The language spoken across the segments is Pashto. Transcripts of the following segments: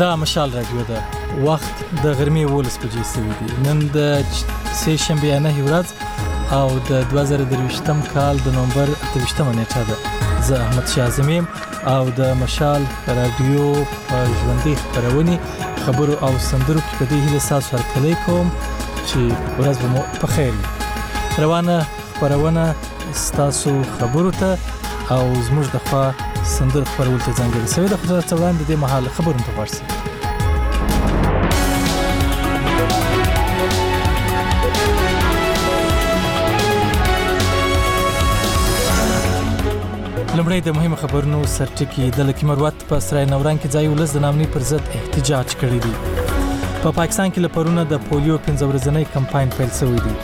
دا مشال راډیو ده وخت د غرمې ولس بجې سوي دي نن د سه شنبه نه ورځ او د 2023م کال د نومبر 28مه نیټه ده زه احمد شازمیم او د مشال رادیو ژوندۍ خبرونه خبرو او سندرو کې په دې هیله ساس ورکلې کوم چې ورځ مو په خیر روانه خبرونه ستاسو خبرو ته او زموږ د خوا سندر خبرول ته ځانګړي سوي د خبرو څوړاند د مهال خبرونه ته ورسېږي لمړی د مهمو خبرونو سرټکی د لکیمروت په سرای نورنګ کې ځای ولس د نامني پر ضد احتجاج کړی دی په پا پاکستان کې لپرونه د پولیو پنځه ورځنۍ کمپاین پیل شوی دی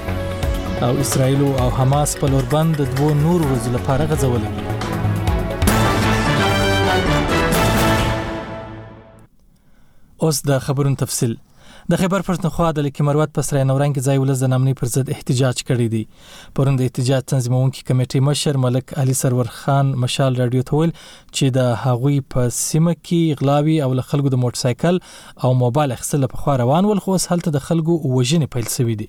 او اسرائیل او حماس په لور بند د دوه نور ورځو لپاره غځولې اوس د خبرونو تفصيل د خیبر پښتونخوا د لکي مروت په سرای نورنګ کې ځای ولس د نامنۍ پر ضد احتجاج کړی دی. پرون د احتجاج تنظیموونکي کمېټۍ مشر ملک علي سرور خان مشال راډیو ته ویل چې د هغوی په سیمه کې غلاوي او له خلکو د موټرسایکل او موبایل اخیستل له پخوا روان ول خو اوس هلته د خلکو وژنې پیل شوي دي.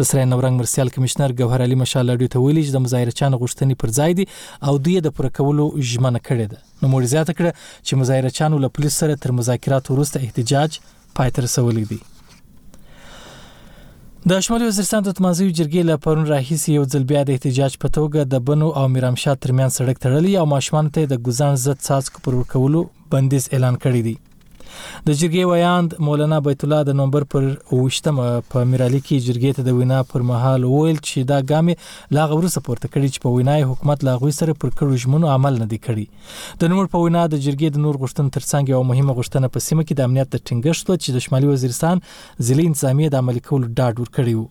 د سرای نورنګ مرستیال کمشنر ګوهر علي مشال راډیو ته ویلي چې د مظاهرچیانو غوښتنې پر ځای دي او دوی د پوره کولو ژمنه کړې ده. نوموړي زیاته کړه چې مظاهرچیانو له پولیسو سره تر مذاکراتو وروسته احتجاج پای ته رسولی دی. د شمالي وزیرستان د تمازیو جرګې له پرون راهیسې یو ځل بیا د احتجاج په توګه د بنو او میرامشاه ترمنځ سړک تړلی او ماشومان ته د ګزان زد څاڅکو پر ورکولو بندیز اعلان کړی دی د جرګې ویاند مولانا بیت الله د نومبر پر 28مه په میرالي کې جرګې ته د وینا پر مهال وویل چې دا ګامې لا غورسه پورته کړي چې په وینای حکومت لا غوي سره پر کړو ژمنو عمل نه دی کړی د نومبر په وینا د جرګې د نور غشتن ترڅنګ یو مهمه غشتنه په سیمه کې د امنیت د ټینګښت چې د شمالي وزیرستان ضلع انتظامیه د عملي کولو ډاډ ورکړی وو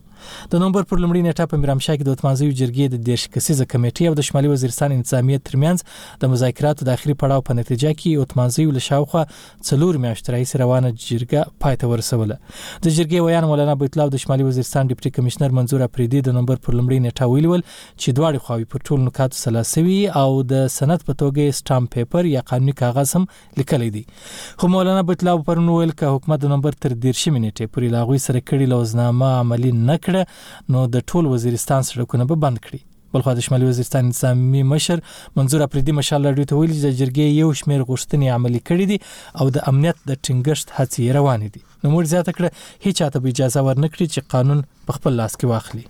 د نومبر پر لومړۍ نیټه په میرامشا کې د اتمانزیو جرګې د دیرش کسیزه کمیټې او د شمالي وزیرستان انتظامیه ترمنځ د مذاکراتو د اخري پړاو په نتیجه کې اتمانزیو له شاوخوا څلور میاشتو راهیسې روانه جرګه پای ته ورسوله د جرګې ویان مولانا بیت الله او د شمالي وزیرستان ډیپټي کمشنر منظور اپریدي د نومبر پر لومړۍ نیټه ویلي ول چې دواړې خواوې پر ټولو نکاتو سلا سوي او د سند په توګه سټامپ پیپر یا قانوني کاغذ هم لیکلی دی خو مولانا بتلا پرون ویل که حکومت د نومبر تر 13 نیټه پورې لاغوي سره کړي لوزنامه عملی نه کړه نو د ټول وزیرستان سړکونه به بند کړي بلخوا د شمالي وزیرستان انتظامی مشر منظور اپریدي مشال راډیو ته ویلي چې د جرګې یو شمیر غوښتنې عملی کړې دي او د امنیت د ټینګښت هڅې روانې دي نو موږ زیاته کړه هیڅ چاته به اجازه ورنکړي چې قانون په خپل لاس کې واخلي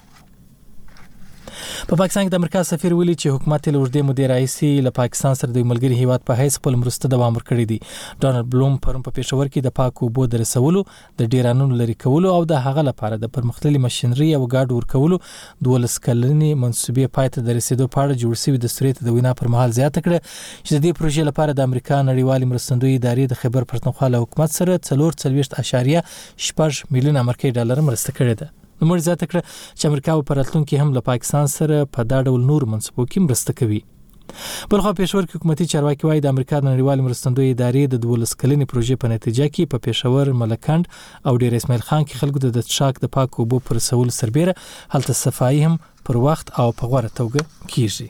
په پاکستان کې د امریکا سفیر ویلي چې حکومت له اوږدې مودې راهیسې له پاکستان سره د ملګري هیواد په حیث خپل مرسته دوام ورکړی دی ډونالد بلوم پرون په پیښور کې د پاکو اوبو د رسولو د ډیرانونو لري کولو او د هغه لپاره د پرمختللي ماشينري او ګاډو ورکولو 12 کلنې منسوبې پای ته د رسیدو په اړه جوړ شوی د سورې ته د وینا پر مهال زیاته کړه چې د دې پروژې لپاره د امریکا نړیوال مرستندوی ادارې د خبر پښتونخوا له حکومت سره 340.8 میلیون امریکایي ډالر مرسته کړې ده نوموړي زیاته کړه چې امریکا به په راتلونکي هم له پاکستان سره په دا ډول نور منصوبو کې مرسته کوي بلخوا پېښور کې حکومتي چارواکي وایي د امریکا د نړیوال مرستندوی ادارې د 12 کلنې پروژې په نتیجه کې په پېښور ملکند او ډیر اسماعیل خان کې خلکو ته د څښاک د پاکو اوبو پر سول سربېره هلته صفائی هم پر وخت او په غوړه توګه کیږي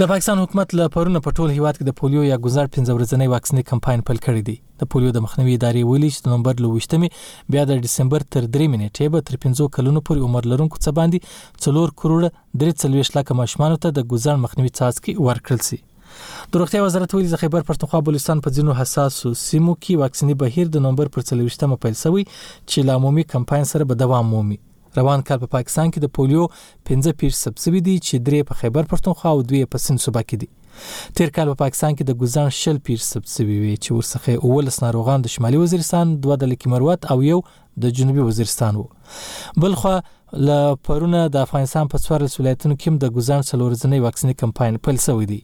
د پاکستان حکومت له پرونه په ټول هیواد کې د پولیو یا ګزار 15 ورځنی واکسیني کمپاین پیل کړی دی د پولیو د مخنیوي ادارې ویلي چې د نومبر له وشتمې بیا د ډسمبر تر درېیمې نېټې به تر پنځو کلونو پورې عمر لرونکو څه باندې څلور کروړه درې څلوېښت لاکه ماشومانو ته د ګوزڼ مخنیوي څاڅکي ورکړل شي د روغتیا وزارت ویلي د خیبر پښتونخوا بلوچستان په ځینو حساسو سیمو کې واکسیني بهیر د نومبر پر څلوېښتمه پیل شوی چې له عمومي کمپاین سره به دوام مومي روان کال په پاکستان کې د پولیو 15 پیښې ثبت شوې دي چې درې په خیبر پښتونخوا او دوه په سند صوبه کې دي تیر کال په پاکستان کې د ګزان شل پیښې ثبت شوې وي چې ورڅخه اولس ناروغان د شمالي وزیرستان دوه د لکی مروت او یو د جنوبي وزیرستان وو بلخوا ل پرونه د افغانستان په څوار ولایتونو کې د ګزان څلورځنی واکسینی کمپاین پیل شوی دی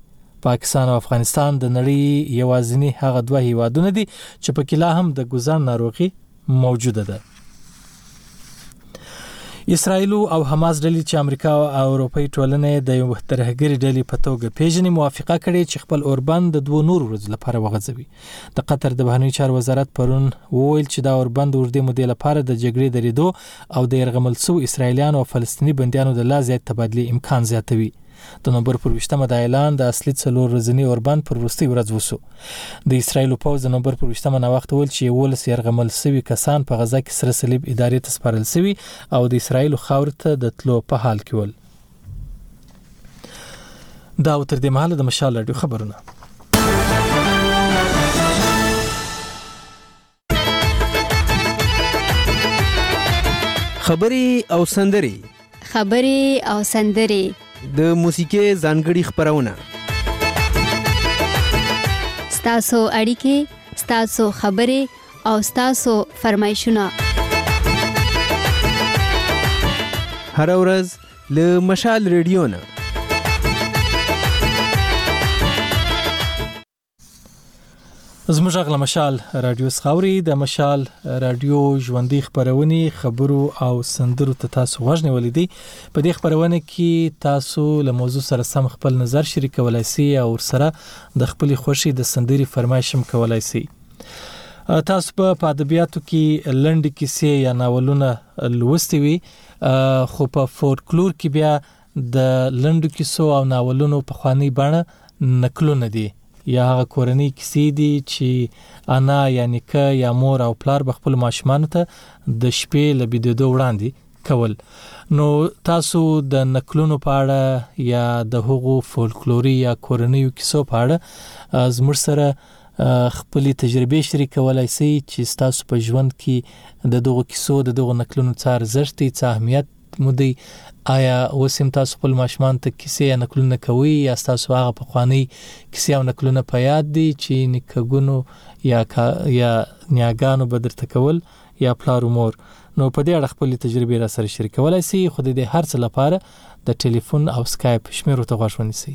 پاکستان او افغانستان د نړۍ یوازینی هغه دوه هیوادونه دي چې په کله هم د ګزان ناروغي موجوده ده اسرائیل او حماس ډلې چې امریکا او اروپای ټولنه د یو ترهګری ډلې په توګه پیژنې موافقه کړې چې خپل اوربند د دوه نور ورځو لپاره وغځوي د قطر د بهرنی چار وزارت پرون وویل چې دا اوربند ورده مودې لپاره د جګړې د ریدو او د يرغمل سو اسرایلیانو او فلسطینی بندیانو د لا زیات تبادله امکان زیاتوي د نومبر پر وشتمه دا اعلان د اصلي څلور ورځني اوربند پر وروستۍ ورځ وسو د اسرایل پوځ د نومبر پر وشتمه نا وخت ول چې 11 يرغمل سوي کسان په غزا کې سره صلیب ادارې ته سپارل سوي او د اسرایل خاور ته د تلو په حال کې ول دا او تر دې مهاله د مشال رادیو خبرونه خبري او سندري خبري او سندري د موسیقي ځانګړي خبرونه ستاسو اړیکې ستاسو خبرې او ستاسو فرمایشونه هر ورځ له مشال ریډیو نه زموږ غل مشال رادیو سخوري د مشال رادیو ژوندۍ خبرونه خبرو او سندرو ته تاسو غوښنه ولیدي په دې خبرونه کې تاسو له موضوع سره سم خپل نظر شریکولای شئ او سره د خپل خوشي د سندري فرمایش هم کولای شئ تاسو په ادبیاتو کې لنډ کیسې یا ناولونه لوستي وي خو په فولکلور کې بیا د لنډو کیسو او ناولونو پخوانۍ بڼه نکلونه دي یا هغه کورنۍ کیسې دي چې انا یا نیکه یا مور او پلار به خپل ماشومان ته د شپې لبیدېدو وړاندې کول نو تاسو د نکلونو په اړه یا د هغو فولکلوري یا کورنیو کیسو په اړه زموږ سره خپل تجربه شریکولای شئ چې تاسو په ژوند کې د دغو کیسو د دغو نکلونو څار زښتې څه اهمیت مودی آیا اوس هم تاسو خپل ماشومان ته کیسې یا نکلونه کوي یا تاسو هغه په خواني کیسې او نکلونه په یاد دي چې نکګونو یا کا یا نیاګانو بدر تکول یا پلار مور نو په دې اړه خپل تجربې را سره شریکولای شي خو د دې هرڅ لپاره د ټلیفون او سکایپ شمیرو ته غوښونی شي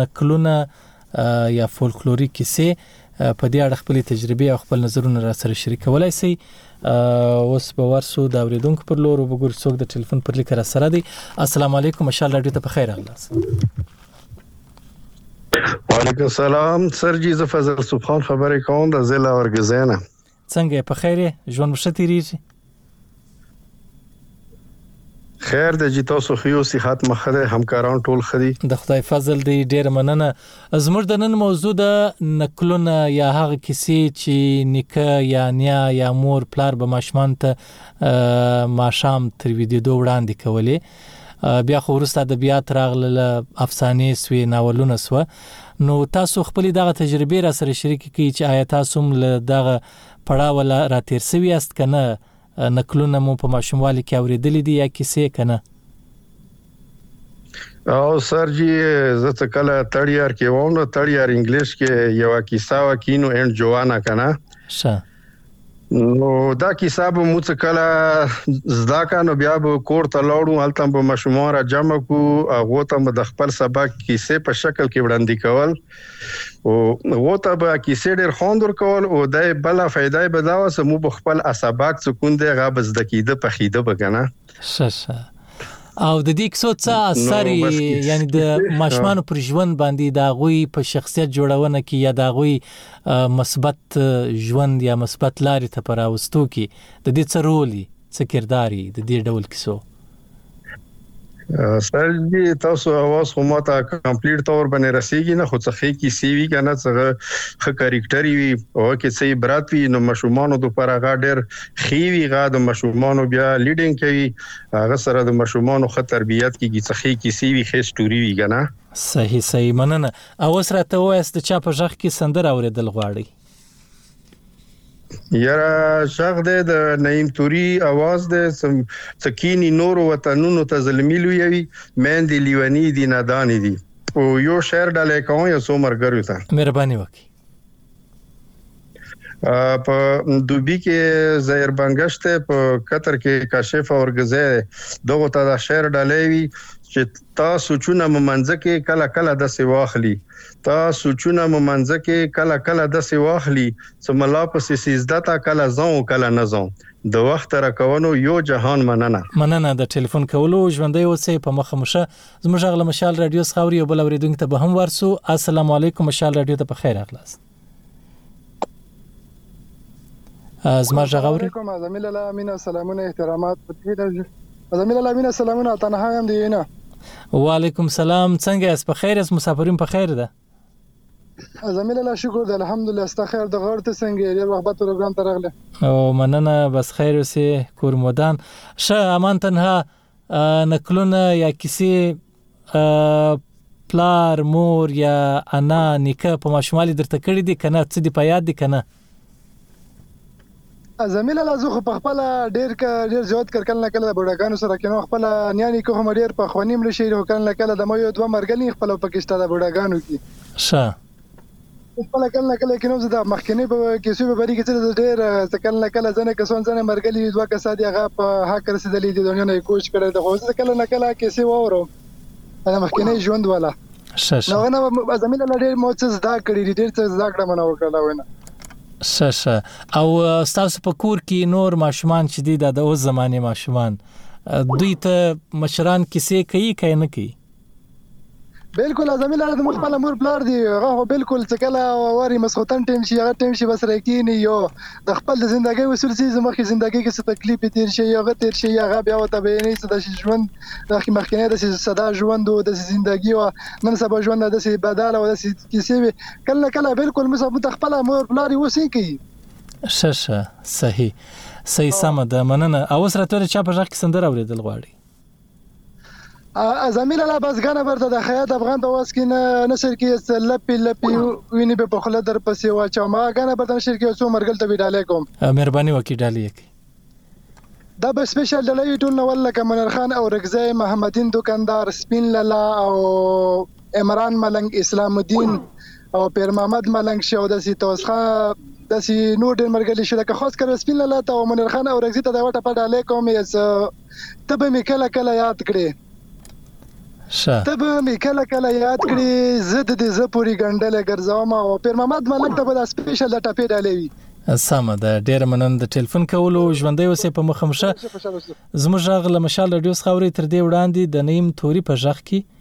نکلونه یا فولکلوري کیسې په دې اړه خپل تجربې او خپل نظرونه را سره شریکولای شي اوس به ورسو د اوریدونکو پر لور وګور څوک د ټلیفون پر لیک را سره دی السلام علیکم مشال رادیو ته په خیر اغلاس وعلیکم السلام سر جی ز فضل سبحان خبرې کوم د ضلع اورګزینه څنګه یې په خیر یې ژوند مو ښه تیریږي خیر دی جی تاسو خو یو صحت مخه ده همکاران ټول خدي د خدای فضل دی ډیر مننه زموږ د نن موضوع ده نکلونه یا هغه کیسې چې نیکه یا نیا یا مور پلار به ماشومان ته ماشام تر ویدیدو وړاندې کولې بیا خو وروسته ادبیات راغلل، افسانې سوې، ناولونه سوه، نو تاسو خپلې دغه تجربې راسره شریکې کړئ چې آیا تاسو هم له دغه پړاوه لا راتېر سوي یاست که نه، نکلونه مو په ماشوموالي کې اورېدلي دي یا کیسې که نه؟ او سر جی زه څه کله تړیار کې وم نو تړیار انګلیش کې یو کیسه و کینو اینډ جوانا کنه شه نو دا کیسه به مو څه کله زده کا نو بیا به کور ته لاړو هلته به ماشومان را جمع کو هغه ته به د خپل سبق کیسه په شکل کې وړاندې کول او هغه ته به کیسه ډیر خوند ورکول او د بل فائدې به دا وسه مو خپل سبق څکون دی غا بس د کیده په خیده بګنه ښه ښه او د دې کیسو څه اثر یعنی د ماشومان پر ژوند باندې دا غوي په شخصیت جوړونه کې یا دا غوي مثبت ژوند یا مثبت لارې ته پراوستو کې د دې څه رول څه کرداري د دې ډول کیسو سر جی تاسو اواز خو ماته کمپلیټ تور باندې رسیدي نه خو څخه کی سی وی کنه څخه خ کریکټری وی او کې سی برات وی نو مشومان دوپاره غا ډیر خېوي غا د مشومانو بیا لیډینګ کوي هغه سره د مشومانو خه تربیات کیږي څه خې کیسې وي خې سټوري وي کنه صحیح صحیح مننه او اوس راته وایست چا په ځخ کې سندر اوریدل غواړي یاره شغ دې د نعیم توري आवाज دې سم سکینی نور وطنونو ته ظلمي لوي وي مین دی لیونی دی نادان دي او یو شعر ډالې کوم یو څو مرګرو ته مهرباني وکړئ په دوبي کې زهیر بنګشت په قطر کې کاشف اورګزی دغه ته د شعر ډلې وی چې تا سوچونه ممنځ کې کله کله د سی واخلي تا سوچونه ممنځ کې کله کله د سی واخلي چې ملا په سیزده تا کله زم او کله نه زم د وخت راکونو یو جهان مننه مننه د ټلیفون کولو ژوندۍ اوسې په مخه مشه زموږ غږ له مشال رادیو څخه اوري یو بل اورېدونکي ته به هم ورسو السلام علیکم مشال رادیو ته په خیر راغلاست زما غږ اوري علیکم زميل الله امين سلامونه احترامات زميل الله امين سلامونه تنها يم دی نه وعلیکم سلام څنګه اس په خیر اس مسافرین په خیر ده زميل الله شکر ده الحمدلله است خیر د غړ ته څنګه یې ډیر وخت پروګرام ته راغله او مننه بس خیر اوسې کور مودان شه امان تنها نکلونه یا کیسې پلار مور یا انا نیکه په ماشومالي درته کړی دي کنه څه دی په یاد دي کنه زمي لالا زه خو په خپل ډیر ک ډیر زیات کړ کله کله د بډاګانو سره کینو خپل نیانی کو هم ډیر په خونیم لشي هو کله کله د مې یو دوه مرګلي خپل پاکستان د بډاګانو کې ښه خپل کله کله کې نو زه د مخکنی په کیسو په بری کې چې د ډیر څه کله نه کله ځنه کسان ځنه مرګلي دوه کسه دی هغه په حق رسیدلې دي دنیا نه کوچ کړي د خو زه کله نه کله کیسې وورو د مخکنی ژوند والا نو نه زمين له ډیر مو څه زده کړی ډیر څه زده کړم نه وکړه ونه سسه او تاسو په کور کې نور ماشومان چې دي د اوس زمانه ماشومان دوی ته مشران کیسې کوي کای نه کوي بالکل اعظمي لاړه زموږ خپل مور پلار دی هغه خو بالکل چې کله واري مسخوتن ټیم شي هغه ټیم شي بس راکینی یو د خپل د زندګۍ اصول سي زموږ کې زندګۍ کې څه تکلیف تیر شي هغه تیر شي هغه بیا وته به نه څه د ژوند مخکې مخکنه د صدا ژوند او د زندګي او نن سبا ژوند د سي بدل او د سي کیسې وي کله کله بالکل مو سبا خپل مور پلار اوسې کی شه شه صحیح صحیح سم ده مننه او سره تر چا په ځخ کې سندره اوریدل غواړي زمین الله بازګانه برته د خیات افغان په واس کې نه نشر کې اس لپی لپی ویني به په خله در پسې واچو ما غانه برته نشر کې اوسو مرګل ته ویډاله کوم مهرباني وکړئ ډالې کې دا به سپیشل ډلې ټول نو لکه منر خان او رغزه محمدین دکاندار سپین لالا او عمران ملنګ اسلام الدین او پیر محمد ملنګ شو د سی توسخه د سی نور ډیر مرګلی شو لکه خاص کر سپین لالا ته او منر خان او رغزه ته دا وټه پډاله کوم یس ته به مې کله کله یاد کړې شه ته به مې کله کله یاد کړې زه د دې زه پوری ګنډلې ګرځوم او پیر محمد ملک ته به دا سپیشل د ټپې ډالې وي سمه ده ډیره مننه د ټلیفون کولو ژوندۍ اوسې په مخه مشه زموږ غږ له مشال رادیو څخه اوري تر دې وړاندې د نیم توري په ژغ کې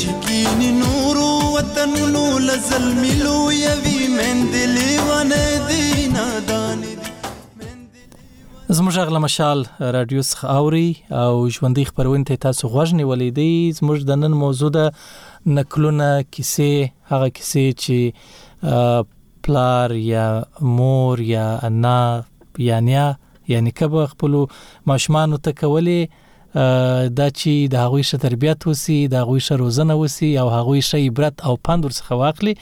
چې کینې نورو وطنونو له ظلمي لویوي میندې لیونۍ دي نادانې دي زموږ غل مشال رادیو څخه اوري او ژوندۍ خبرونه ته تاسو غوږ نیولې دي زموږ د نن موضوع ده نکلونه کیسه هغه کیسه چې پلار یا مور یا انا یا نیا یعنی کبه خپل ماشومان ته کولې دا چی د هغوی ښه تربیت وسی د هغوی ښه روزنه وسی او هغوی ښه عبرت او پند ورڅخه واخلي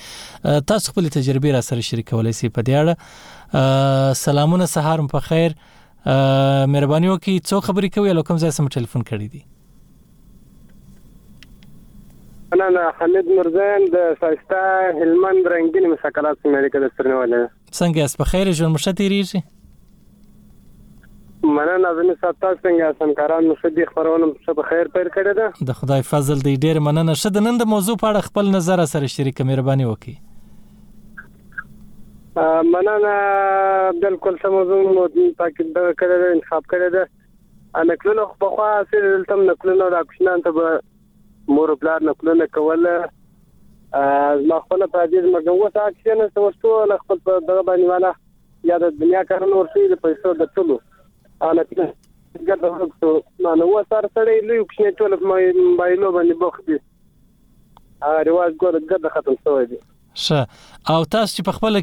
تاسو خپل تجربه را سره شریکولای شئ په دې اړه سلامونه سهار په خیر مهرباني وکړئ څو خبرې کوي لکه کوم ځای سم ټلیفون کړی دی مننه حمید مرزایم د سایسته هلمند رنګین مسکرات سیمه کې د سرنواله څنګه یاست په خیر ژوند مو ښه تیریږي مننه نازنین صاحب تاسو څنګه یاست همکاران مو ښه دي خپرونه مو ښه په خیر پیل کړې ده د خدای فضل دی ډېره مننه ښه د نن د موضوع په اړه خپل نظر سره شریک مهرباني وکړئ مننه بالکل سم موضوع مو تاکید کړې ده انتخاب کړې ده نکلونه خو په خوا سره دلته نکلونه راکښنان ته مور او پلار نکلونه کول زما خپل په دې زما ګنګو ته اکسین څه وستو له خپل په دغه باندې والا یا د دنیا کارونه ورسې د پیسو د ټولو انا چې ګټه وکړو ما نو وسار سره لوی کوچنی ټول په موبایلو باندې بوخت دي هغه رواج ګور ګټه ختم شوی دی ښه او تاسو چې په خپل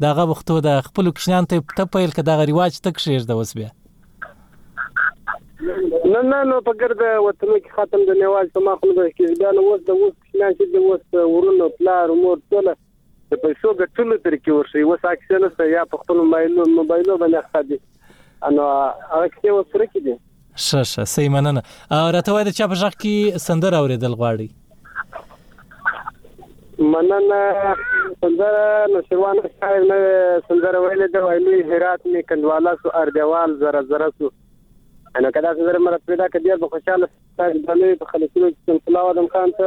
دا هغه وختو ده خپل کشنیان ته ته پیل که دغه رواج ته کښېږده اوس بیا نه نه نو په ګرد وطنو کې ختم د نیواز په مخ نه کې دا نو اوس د اوس کشنیان چې د اوس ورونو پلار مور ټوله د پیسو ګټلو تر کې ورشي اوس اکسل سره یا په خپل موبایل موبایل باندې اخته دي نو هغه کیسې اوس ورکې دي ښه ښه صحیح مننه راته وایه د چا په ژغ کې سندره اوریدل غواړي مننه سندره نشروان شاعر نه سندره ویلې ده وایي لوی هرات می کندواله سو اردوال زره زره سو انا کدا سندره مر پیدا کړي به خوشاله ستاسو د لوی خلکو چې سلام خان ته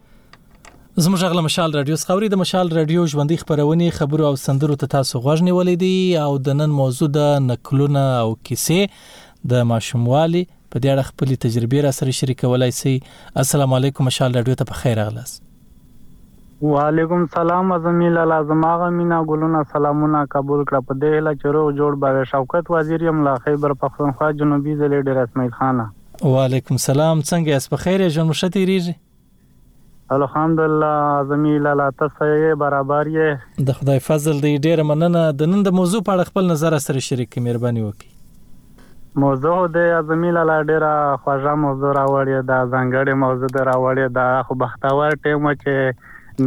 زموږ غل مشال رادیو څخه د مشال رادیو ژوندۍ خبرونه خبرو او سندرو ته تاسو غوښنی ولې دی او د نن موضوع د نکلونه او کیسې د ماشوموالي په دې اړه خپل تجربې را سره شریکولای شي السلام علیکم مشال رادیو ته په خیر اغلاس وعلیکم سلام زميل لازم هغه مینا ګلونه سلامونه قبول کړه په دې هله چې روغ جوړ به شوکت وزیر يم لا خیبر پښتونخوا جنوبي ضلع ډیر اسماعیل خان وعلیکم سلام څنګه یاست په خیر ژوند مو ښه تیریږي الخمدالله اعظمی لالا ته سه برابر یې. د خدای فضل دی ډیره مننه د نن د موضوع په اړه خپل نظر راسره شریک کړئ مهرباني وکړئ. موضوع د اعظمي لالا ډیره خوږه موضوع راوړې ده ځانګړې موضوع دې راوړې ده خو بختور ټیم و چې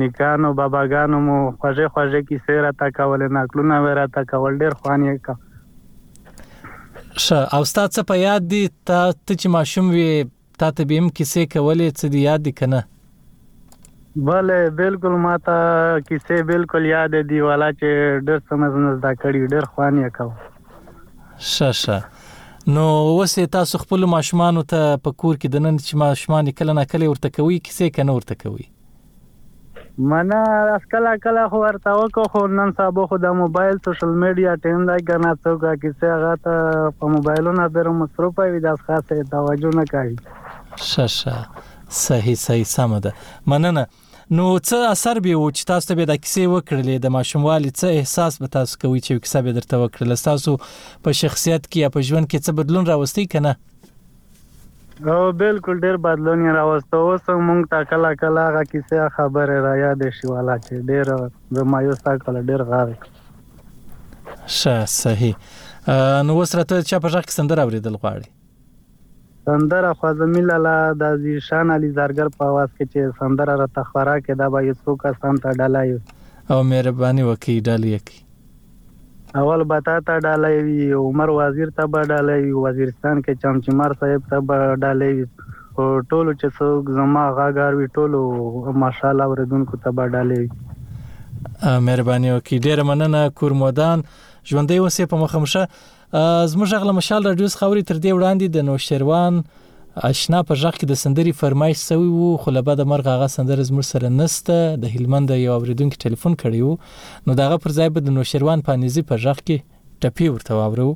نیکانو باباګانو مو خوږې خوږې کیسې راته کولې نقلونه مې راته کول ډیر خوان یې کوم ښه او ستا څه په یاد دي تا ته چې ماشوم وې تاته بی هم کیسې کولې څه دې یاد دي کنه. بله بلکل ماته کیسې بلکل یاد دي والا چې ډیر څه مې زنه زده کړي ډیر خوند یې کو. ښه ښه نو اوس یې تاسو خپلو ماشومانو ته په کور کې دننه چې ماشومان یې کله ناکله یې ورته کوئ کیسې کنه ورته کوئ. منه راس کله کله خو ورته وکړو خو نن سبا خو د موبایل سوشل میډیا ټیم دی که نه څوک کیسې هغه ته په موبایلونه ډېر مصروفه وي داس خاصه یې توجه نه کوي ښه ښه صحیح صحیح سمه ده مننه نو څه اثر به و چې تاسو ته به د کیسې وکړلې د ماشوموالي څه احساس به تاسو کوي چې کیسه به درته وکړل تاسو په شخصیت کې یا په ژوند کې څه بدلون راوستي کنه هو بلکل ډیر بدلون یې راوسته اوس مونږ ته کله کله هغه کیسه خبره را یادې شي والا چې ډیر د مایوس تا کله ډیر غار شه صحیح نو اوس راته چا په ځخ کې سندره اوریدل غواړي سندره خوازمی لالا د زیشان علي زرګر په واس کې چې سندره را تخورا کې دا به یو څو کسان ته ډلای او مهرباني وکي ډلې کې اول به تاته ډالۍ وي عمر وزیر ته به ډالۍ وي وزیرستان کې چمچمار صاحب ته به ډالۍ وي او ټولو چې څوک زما غږ اروي ټولو ماشاءالله اوریدونکو ته به ډالۍ وي مهرباني وکړي ډیره مننه کورمودان ژوندۍ اوسې په مخه مشه زموږ غل مشال رادیو څخه اوري تر دې وړاندې د نوشیروان آشنا په ځخ کې د سندري فرمایش سوی وو خو له بده مرغه هغه سندر زموږ سره نسته د هلمند یو اوریدونکو ټلیفون کړی وو نو دغه پر ځای به د نوشیروان پانیزي په ځخ کې ټپی ورته واورو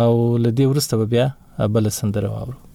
او له دې ورسته به بیا بل سندره واورو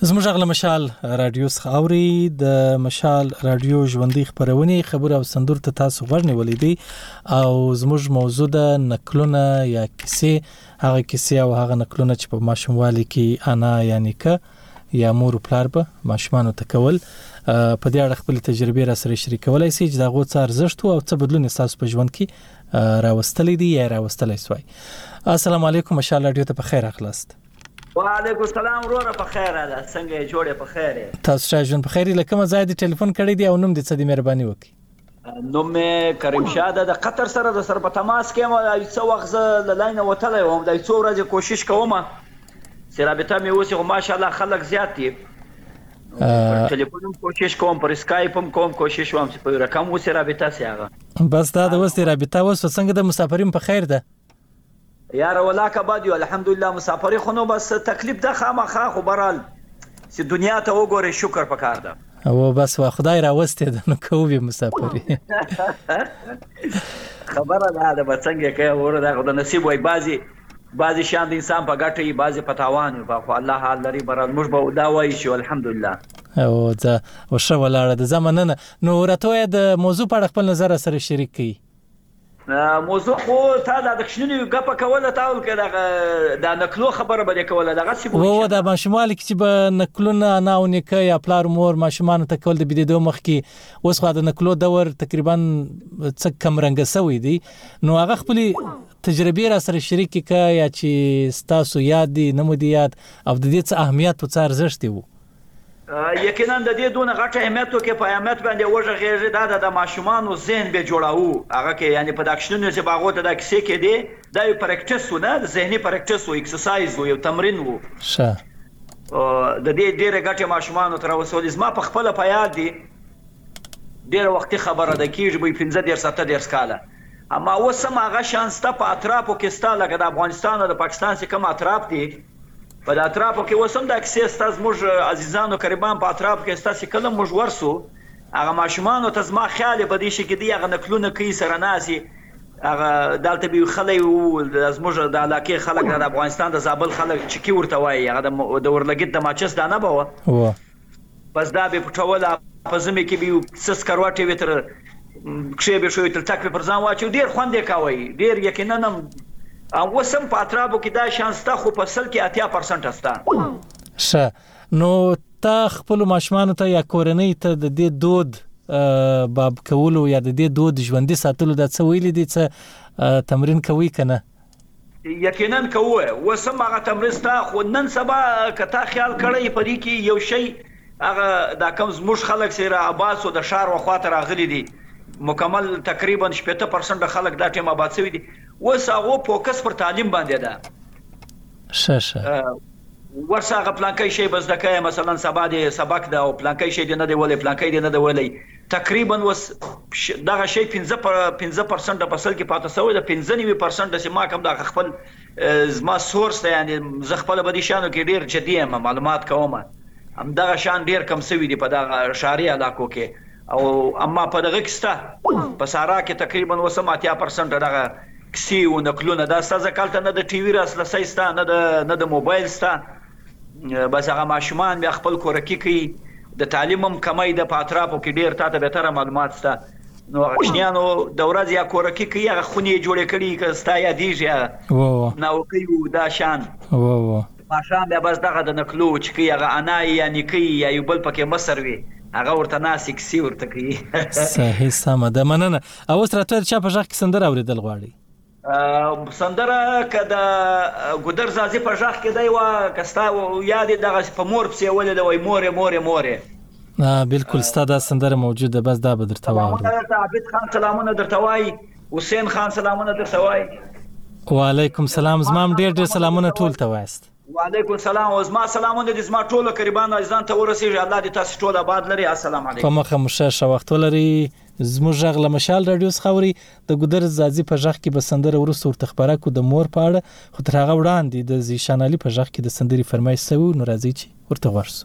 زموږ غل مشال رادیو څخه اوري د مشال رادیو ژوندۍ خبرونه خبر او سندور ته تاسو غوړنی ولیدي او زموږ موضوع د نقلونه یا کیسې هغه کیسې او هغه نقلونه چې په ماشوموالي کې انا یا نیکه یا مور پلار به ماشومان ته کول په دې اړه خپل تجربې را سره شریکولای شي چې دا غو څار زښت او څه بدلون احساس په ژوند کې راوستلې دي یا راوستلې شوی السلام علیکم مشال رادیو ته په خیر اخلاست وعلیکم سلام وروره په خیر راله څنګه یې جوړ یې په خیر یې. تاسو چا ژوند په خیر یې له کومه ځایه دې ټلیفون کړی دی او نوم دې څه دی مهرباني وکړئ. نوم مې کریم شاه ده د قطر سره د سره په تماس کې یم دا یو څه وخت زه له لاینه وتلی وم دا یو څو ورځې کوشش کوم چې رابطه مې وسي خو ماشاءالله خلک زیات دي پر ټلیفون هم کوشش کوم پر اسکایپ هم کوم کوشش کوم چې په رقم وسي رابطه سي هغه بس دا د وسې رابطه وسو څنګه د مسافرین په خیر ده یاره ولاکه بد یو الحمدالله مسافری خو نو بس څه تکلیف ده خامخا خو برحال چی دنیا ته وګوری شکر پکار ده. اوه بس وه خدای راوستی ده نو کوو به مسافری. خبره دا ده به څنګه یې کوې وروره دا خو د نصیب وای بعضی بعضی شیان د انسان په ګټه وي بعضی په تاوان وي خو الله حال لری برحال موږ به دا وایو چی الحمدالله. اوه ځه اوه ښه ولاړه ده ځه مننه نو راته ووایه د موضوع په اړه خپل نظر راسره شریک کړئ. موضوع خو تا دا د کشنونی ګپه کوله تا ول که دغه دا نکلو خبره به کوله دغه سی وو دا ماشوموالي کې چې به نکلونه انا او نیکه یا پلار مور ماشومان ته کول د بيدیدو مخ کې اوس خو د نکلو دور تقریبا څه کم رنګ سوی دی نو هغه خپل تجربه را سره شریک کړه یا چې ستاسو یاد دی نمو دی یاد او د دې څه اهمیت او څه ارزښت وو یقینا د دې دونه غټ اهمیت و که په اهمیت باندې وږغیږي دا د د ماشومانو ذهن به جوړاوو هغه که یعنی په دا کشنونو چې به هغو ته دا کیسې کیدې دا یو پریکټس و نه ذهنی پریکټس و اکسرسایز و یو تمرین و ښه د دې ډیرې ګټې ماشومانو ته راوسولې زما په خپله په یاد دي ډیره وختي خبره ده کیږي به پنځه دېرش اته دېرش کاله اما اوس هم هغه شان سته په اطرافو کې سته لکه د افغانستان او د پاکستان چې کوم اطراف دي په دا اطرافو کې اوس هم دا کیسې شته، زموږ عزیزان او قریبان په اطرافو کې شته چې کله هم موږ ورشو، هغه ماشومانو ته زما خیال دی په دې شي کې دوی هغه نکلونه کوي، سره ناست وي، هغه دلته به وي خلی وو، دا زموږ د علاقې خلک، دا د افغانستان د زابل خلک چکي ورته وايي، هغه د اورلګیت د ماچس دانه به وه. بس دا به پټوله په زمې کې به څه سکروټې وې تر کښې به شوې تل تک به پر ځان واچو ډیر خوند یې کاوه ډیر یقینا هم اوس هم په اطرابو کې دا شان سته خو په سل کې اتیا پرسنټه سته ښه نو تا خپل ماشومان ته یا کورنۍ ته د دې دود باب کولو یا د دې دود ژوندۍ ساتلو د څه ویلې دي څه تمرین کوي کنه یقیناً که وه اوس هم هغه تمرین سته خو نن سبا که تا خیال کړی په دې کې یو شی هغه دا کوم زموږ خلک چې را اباد شو د ښار و خوا ته راغلي دي مکمل تقریباً شپېته پرسنټه خلک دا ټایم اباد شوي دي اوس هغو فوکس پر تعلیم باندې ده ښه ښه ورسه هغه پلانکی شی به زده کوې مثلاً سبا دې سبق ده او پلانکی شی دې نه دی ویلی پلانکی دې نه دی ویلی تقریباً اوس دغه شی پنځه پنځه پرسنټه په سل کې پاته شوی ده، پنځه نوي پرسنټه چې ما کوم دا خپل زما سورس ده یعنې زه خپله په دې شیانو کې ډېر جدي یم معلومات کوم هم دغه شیان ډېر کم شوي دي په دغه ښاري علاقو کې او اما په دغه کې شته په صحرا کې تقریباً اوس هم اتیا پرسنټه دغه کیسې او نقلونه دا شته ځکه هلته نه د ټي وي راسلسی شته نه د نه د موبایل شته بس هغه ماشومان بیا خپل کورکی کوي د تعلیم هم کمی ده په اطرافو کی ډیر تاته بهتره معلومات سته نو هغه کوچنیانو د ورځ یا کورکی کوي هغه خونی یې جوړې کړي که ستا یادیږي هغه ناوکی وو دا شان ماښام بیا بس دغه د نکلو چې کوي هغه انا یې یا نیکه یې یا یو بل پکې مشر وي هغه ورته ناست یې کیسې ورته کوي صحیح سمه ده مننه اوس راته چا په غږ کې سندره اوریدل غواړي سندره که د ګودر ځاځي په ږغ کې دی وه که ستا یا دې دغسې په مور پسې ولې ده وایي مورې مورې مورې بالکل ستا دا سندره موجود ده بس دا به درته واورو سلامونه درته عابد خان سلامونه درته وایي حسین خان سلامونه درته وایي وعلیکم سلام زما هم ډېر ډېر سلامونه ټول ته وایاست وعلیکم سلام او زما سلامونه دي زما ټولو قریبانو عزیزان ته ورسېږي الله دې تاسو ټول آباد لري السلام علیکم په مخه مو ښه ښه وخت ولرئ زموږ ږغ له مشال راډیو څخه اوري د ګودر ځاځي په ږغ کې به سندره وروسته ورته خپره کو د مور په اړه خو تر هغه وړاندې د زیشان علي په ږغ کې د سندري فرمایش سوی نو راځي چې ورته غوږ سو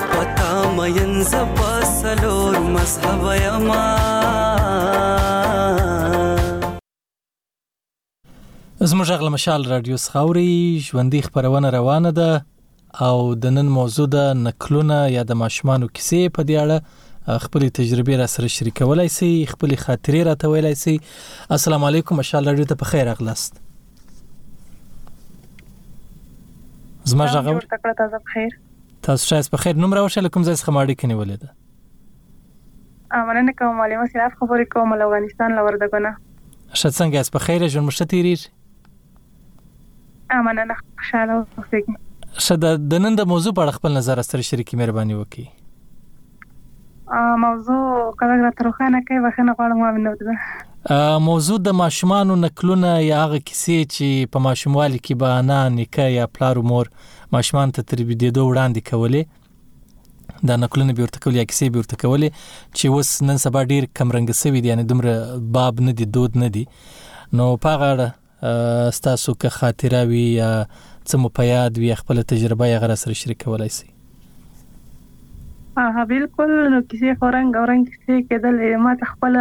پتا مین ز پسلور مذهب یما زموږ غل مشال رادیو سخوري ژوندۍ خبرونه روانه ده او د نن موضوع د نکلونه یا د ماشومانو کیسې په دی اړه خپل تجربه را سره شریکولای شي خپل خاطرې را ته ویلای شي السلام علیکم مشال رادیو ته په خیر اغلاست زما ژغور تکړه تازه بخیر تاسو شایست په خیر نوم راوښه له کوم ځای څخه مو اړیکه نیولې ده مننه کوم معلم صاحب خبرې کوم له افغانستان له وردګونه ښه څنګه یاست په خیر ژوند مو ښه تیریږي مننه خوشاله اوسئ ښه د نن د موضوع په اړه خپل نظر سره شریکې مهرباني وکړئ موضوع کله کله تروخانه کوي بخنه غواړم ما نه وده موضوع د ماشومانو نکلونه یا هغه کیسې چې په ماشوموالي کې به انا نیکه یا پلار مور ماشومان ته تر بيدېدو وړاندې کولې دا نکلونه به ورته کولې یا کیسې به ورته کولې چې اوس نن سبا ډیر کم رنګ سوي دي یعنی دومره باب نه دي دود نه دي نو په غاړه ستاسو که خاطره وي یا څه مو په یاد وي خپل تجربه یې غره سره شریک کولای شي ها بالکل نو کیسې خو رنګ او رنګ کیسې کېدلې ما ته خپل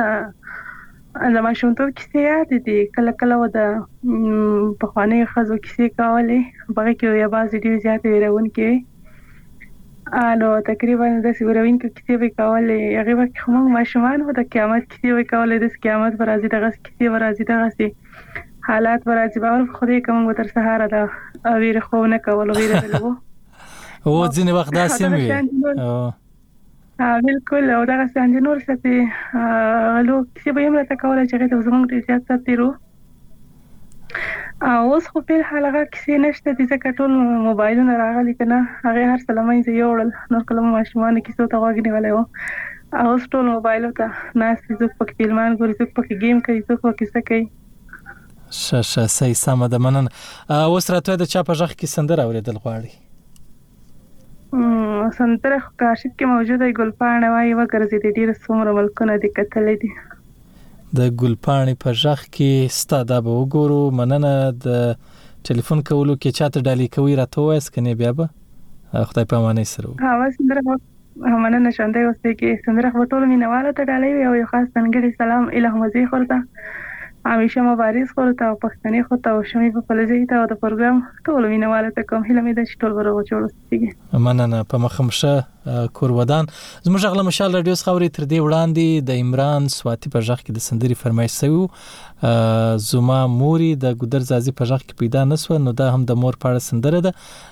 د ماشومتوب کیسې یاد دي کله کله و د پخواني خزو کیسې کولې بغه کې یو باز ډیر زیات ویرون کې نو تقریبا داسې وروینکو کیسې به کولې هغه وخت خو موږ ماشومان وو د قیامت کیسې به کولې د قیامت پر راځي دغه کیسې به راځي دغه سي حالات به راځي باور خو دې کوم تر سهار دا ویره خو نه کول ویره ولو او ځینې وخت داسې وي بلکل او دغه سان دي نور ساتي غلو کیسې به هم راته کوله چې غته زمونږ ډیر زیات سات تیرو او اوس خو په حال هغه کیسې نشته دي ځکه ټول موبایلونه راغلي کنه هغه هر څه لمې زه یوړل نور کله ماشومان کیسو ته واګنی ولې وو او اوس ټول موبایل ته ناس زه په فلمان ګوري زه په گیم کوي زه په کیسه کوي شه شه سي سم د منن اوس راته د چا په ځخ کې سندره اوریدل غواړي سندره خو په ارشیف کې موجوده وي ګلپاڼه وایي وګرځېدې ډېر څومره ملکونه دې کتلی دي د ګلپاڼې په ژغ کې ستا دا به وګورو مننه د ټلیفون کولو کې چاته ډالې کوي راته وایس کنه بیا به خدای په امانه سره وو مننه ژوندی اوسئ کې سندره خو ټول مینوالو ته ډالۍ وي او یو خاص ځانګړی سلام اله مزې خور ته همیشه مبارز خور ته او پښتنې خور ته او شمې په فلزې ته او د پروګرام ټول مینوالو ته کوم هیله مې ده چې ټول به روغ جوړ اوسئ مننه په مخمشه کور ودان زموږ غل مشال رادیو څخه تر دې وړاندې د عمران سواتی په ځخ کې د سندري فرمایش سوي زما موري د ګدر زازي په ځخ کې پیدا نسو نو دا هم د مور پاړه سندره ده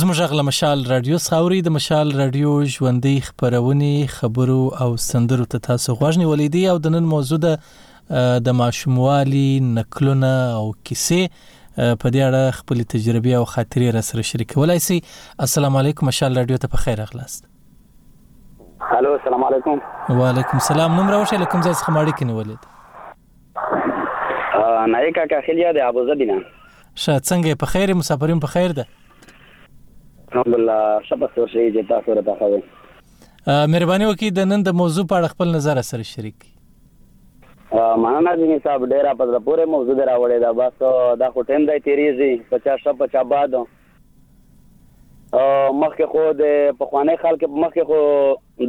زموږ غل مشال رادیو ساوري د مشال رادیو ژوندۍ خبرونه خبرو او سندرو ته تاسو غوښنی ولیدي او د نن موضوع ده د ماشوموالي نکلونه او کیسې په دې اړه خپل تجربې او خاطرې را سره شریکولای شي السلام علیکم مشال رادیو ته په خیر اغلاست هلو السلام علیکم وعلیکم السلام نوم راوښه لکم ځای څخه ماړی کني ولید نای کاکا خلیا د ابو ظبی نه شه څنګه په خیر مسافرین په خیر ده الحمدلله شپه سور شي چې تاسو را تاسو مهرباني وکړئ د نن د موضوع په اړه خپل نظر سره شریک کړئ مننه ځینې صاحب ډېره په زړه پورې موضوع دې راوړې ده بس دا خو ټایم دی تېرېږي په چا ښه په چا باد مخکې خو د پخوانۍ خال کې مخکې خو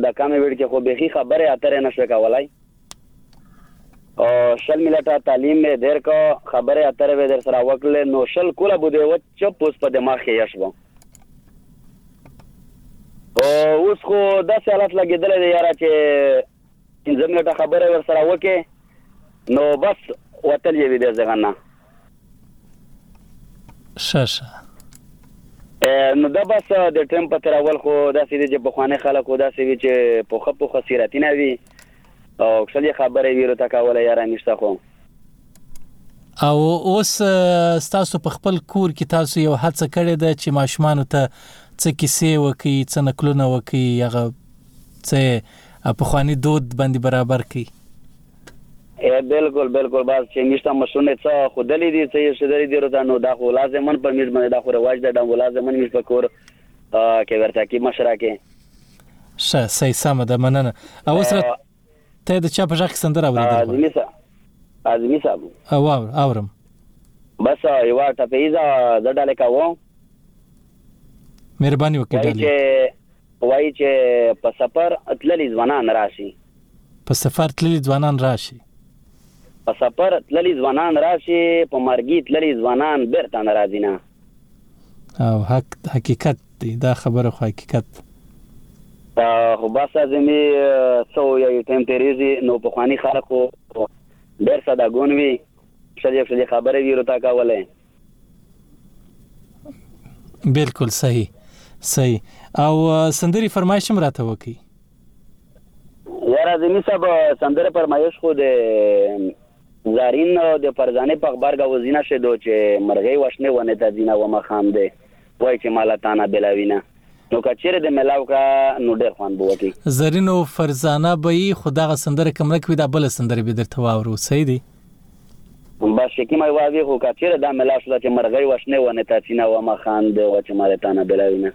د کمې ویډ کې خو بیخي خبرې اترې نه شوې کولای شل ملټه تعلیم مې دیر کو خبرې اترې به در سره وکړلې نو شل کوله به دی و چپ اوس په دماغ کې یش وم اوس خو داسې حالت لګېدلی دی یاره چې پنځه منټه خبره ورسره وکې نو بس وتل یې ویده زغنه شه شه نو دا بس د ټرمپ په تر اول خو داسې وي چې پخواني خلک خو داسې وي چې په ښه پوخه سیرتینه وي او کسل یې خبرې ویرو ته کوله یاره میشته خو او اوس تاسو په خپل کور کې تاسو یو هڅه کړې ده چې ماشومان ته څه کیسې وکي څه نکلونه وکي هغه څه او پخوانی دود باندی برابر کړئ. ای بلکل بلکل بس چی میږ ته مشرونو څه ښودلی دی څه یی ښودلی دی ورته نو دا خو لازمن په میږ باندی دا خو رواج ده ډنګو لازمن میږ په کور کی ورته کی مشره کی. ښه صحیح سمه ده مننه او اوس را ته د چا په غږ کی سندره اوریدل غواړی. اعظمی صاحب اعظمی صاحب. واور اورم. بس یوه ټپه ییزه د ډالیکا وو. مهربانی وکړی ډالیکا. وايي چې په سفر تللي ځوانان راشي. په سفر تللي ځوانان راشي. په سفر تللي ځوانان راشي، په مرګي تللي ځوانان بېرته نه راځي نه. او حق حقیقت دی دا خبره خو حقیقت ده. خو بس اعظمي څه ووایو ټایم تېرېږي نو پخواني خلک خو ډېر ساده ګون وي ښځې ښځې خبرې وي ورته کولې. بالکل صحیح صحیح او سندري فرمایش هم راته وکي یاره ځینی صاحب سندره فرمایش خو د زارین د فرزانه په خبرګه وزینه شه دو چې مرغې وشنه ونه ته دینه و مخام دی وای چې مالا تانا بلاوینه نو کچېره د ملاو کا نو ډېر خوان بو وتی زرینو فرزانه به خدغه سندره کمره کوي دا بل سندره به درته واورو صحیح دی بس شکیم ای وازی خو کا چیره دا ملا شولا چه مرغی وشنه و نتاسینا و ما خان ده و چه ما ده تانه بلاوینه.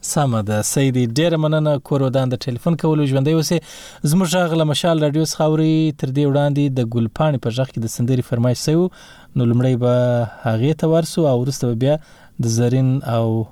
سمه ده سیدی ډیره مننه کور ودان د ټلیفون کولو ژوندی اوسې زموږ غږ له مشال رادیو څخه اوري تر دې وړاندې د ګلپاڼې په غږ کې د سندرې فرمایش سوی نو لومړی به هغې ته ورسو او وروسته به بیا د زرین او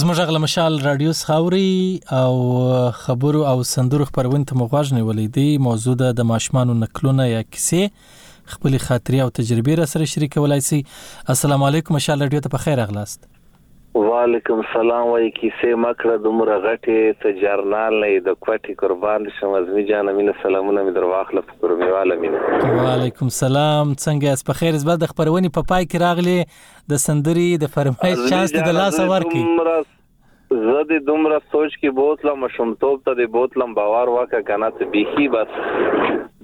زموږ غل مشال رادیو څخاوري او خبرو او سندرو خبرونه ته مغوږ نیولې دي موضوع ده د ماشمانو نکلونه یا کیسې خپل خاطري او تجربې را سره شریکولای شي السلام علیکم مشال رادیو ته په خیر اغلاست وعلیکم سلام وای کیسې مکړه دومره غټه ته جرنال نه د کوټي قربان شم از می جان مين سلامونه می درواخله په قرمیواله مين وعلیکم سلام څنګه اس په خیر زبر د خبرونې په پای کې راغلي د سندري د فرمایش چانس ته د لاس ورکی زه د دومره سوچ کې بوتلم شومتوب ته د بوتلم باور وکه کنه ته بيخي بس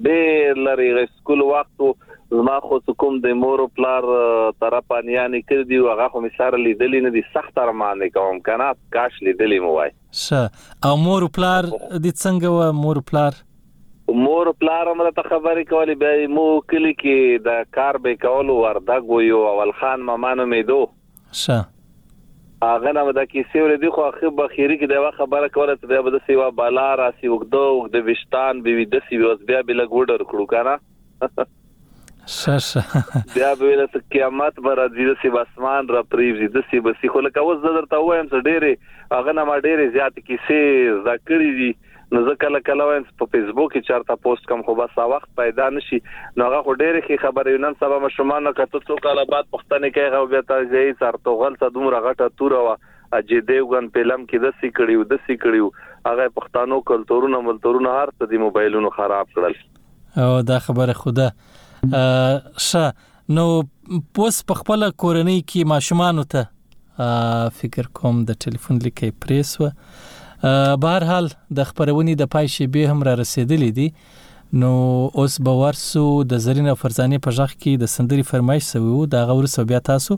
ډېر لري غي سکول وخت زما خو کوم د مور او پلار طرفانيانې کړ دي هغه خو می سره لیدلې نه دي سخت ارمان کوم کنه کاش لیدلې مو وای شه او مور پلار دې څنګه و مور پلار مور پلار هم ته خبرې کولې بیا مو کلی کې د کار به کولو وردګ و یو اول خان مامانو مې دو شه هغه نه د کیسې ور دي خو اخر بخیری کې دا خبره کوله چې بیا به د سیوا بالا راسي وګدو وګد وشتان به وي د سیوا بیا بل ګوډر کړو کنه شش بیا به ویل چې قیامت به راځي د سی اسمان را پریږي د سی بسی خو لکه اوس درته وایم چې ډېرې هغه نه ما ډېرې زیات کیسې زده کړې دي نو زه کله کله وایم په فیسبوک کې چارته پوسټ کوم خو بس وخت پیدا نشي نو هغه خو ډېرې خې خبرې نن سبا مشومان نو کته څو کاله بعد پښتنې کوي غو بیا ته ځای چارته غل ته دومره غټه توره وا اجي دیوګن پلم کې د سی کړیو د سی کړیو هغه پښتنو کلتورونه ملتورونه هر څه دی موبایلونو خراب کړل او دا خبره خوده شه نو پوس په خپل کورنۍ کې ماشومان ته فکر کوم د ټلیفون لیکي پریسو بهر حال د خبرونې د پای شی به هم را رسیدلې دي نو اوس به ورسو د زرینه فرزانه په ځخ کې د سندري فرمایش سوي وو دا غور سو بیا تاسو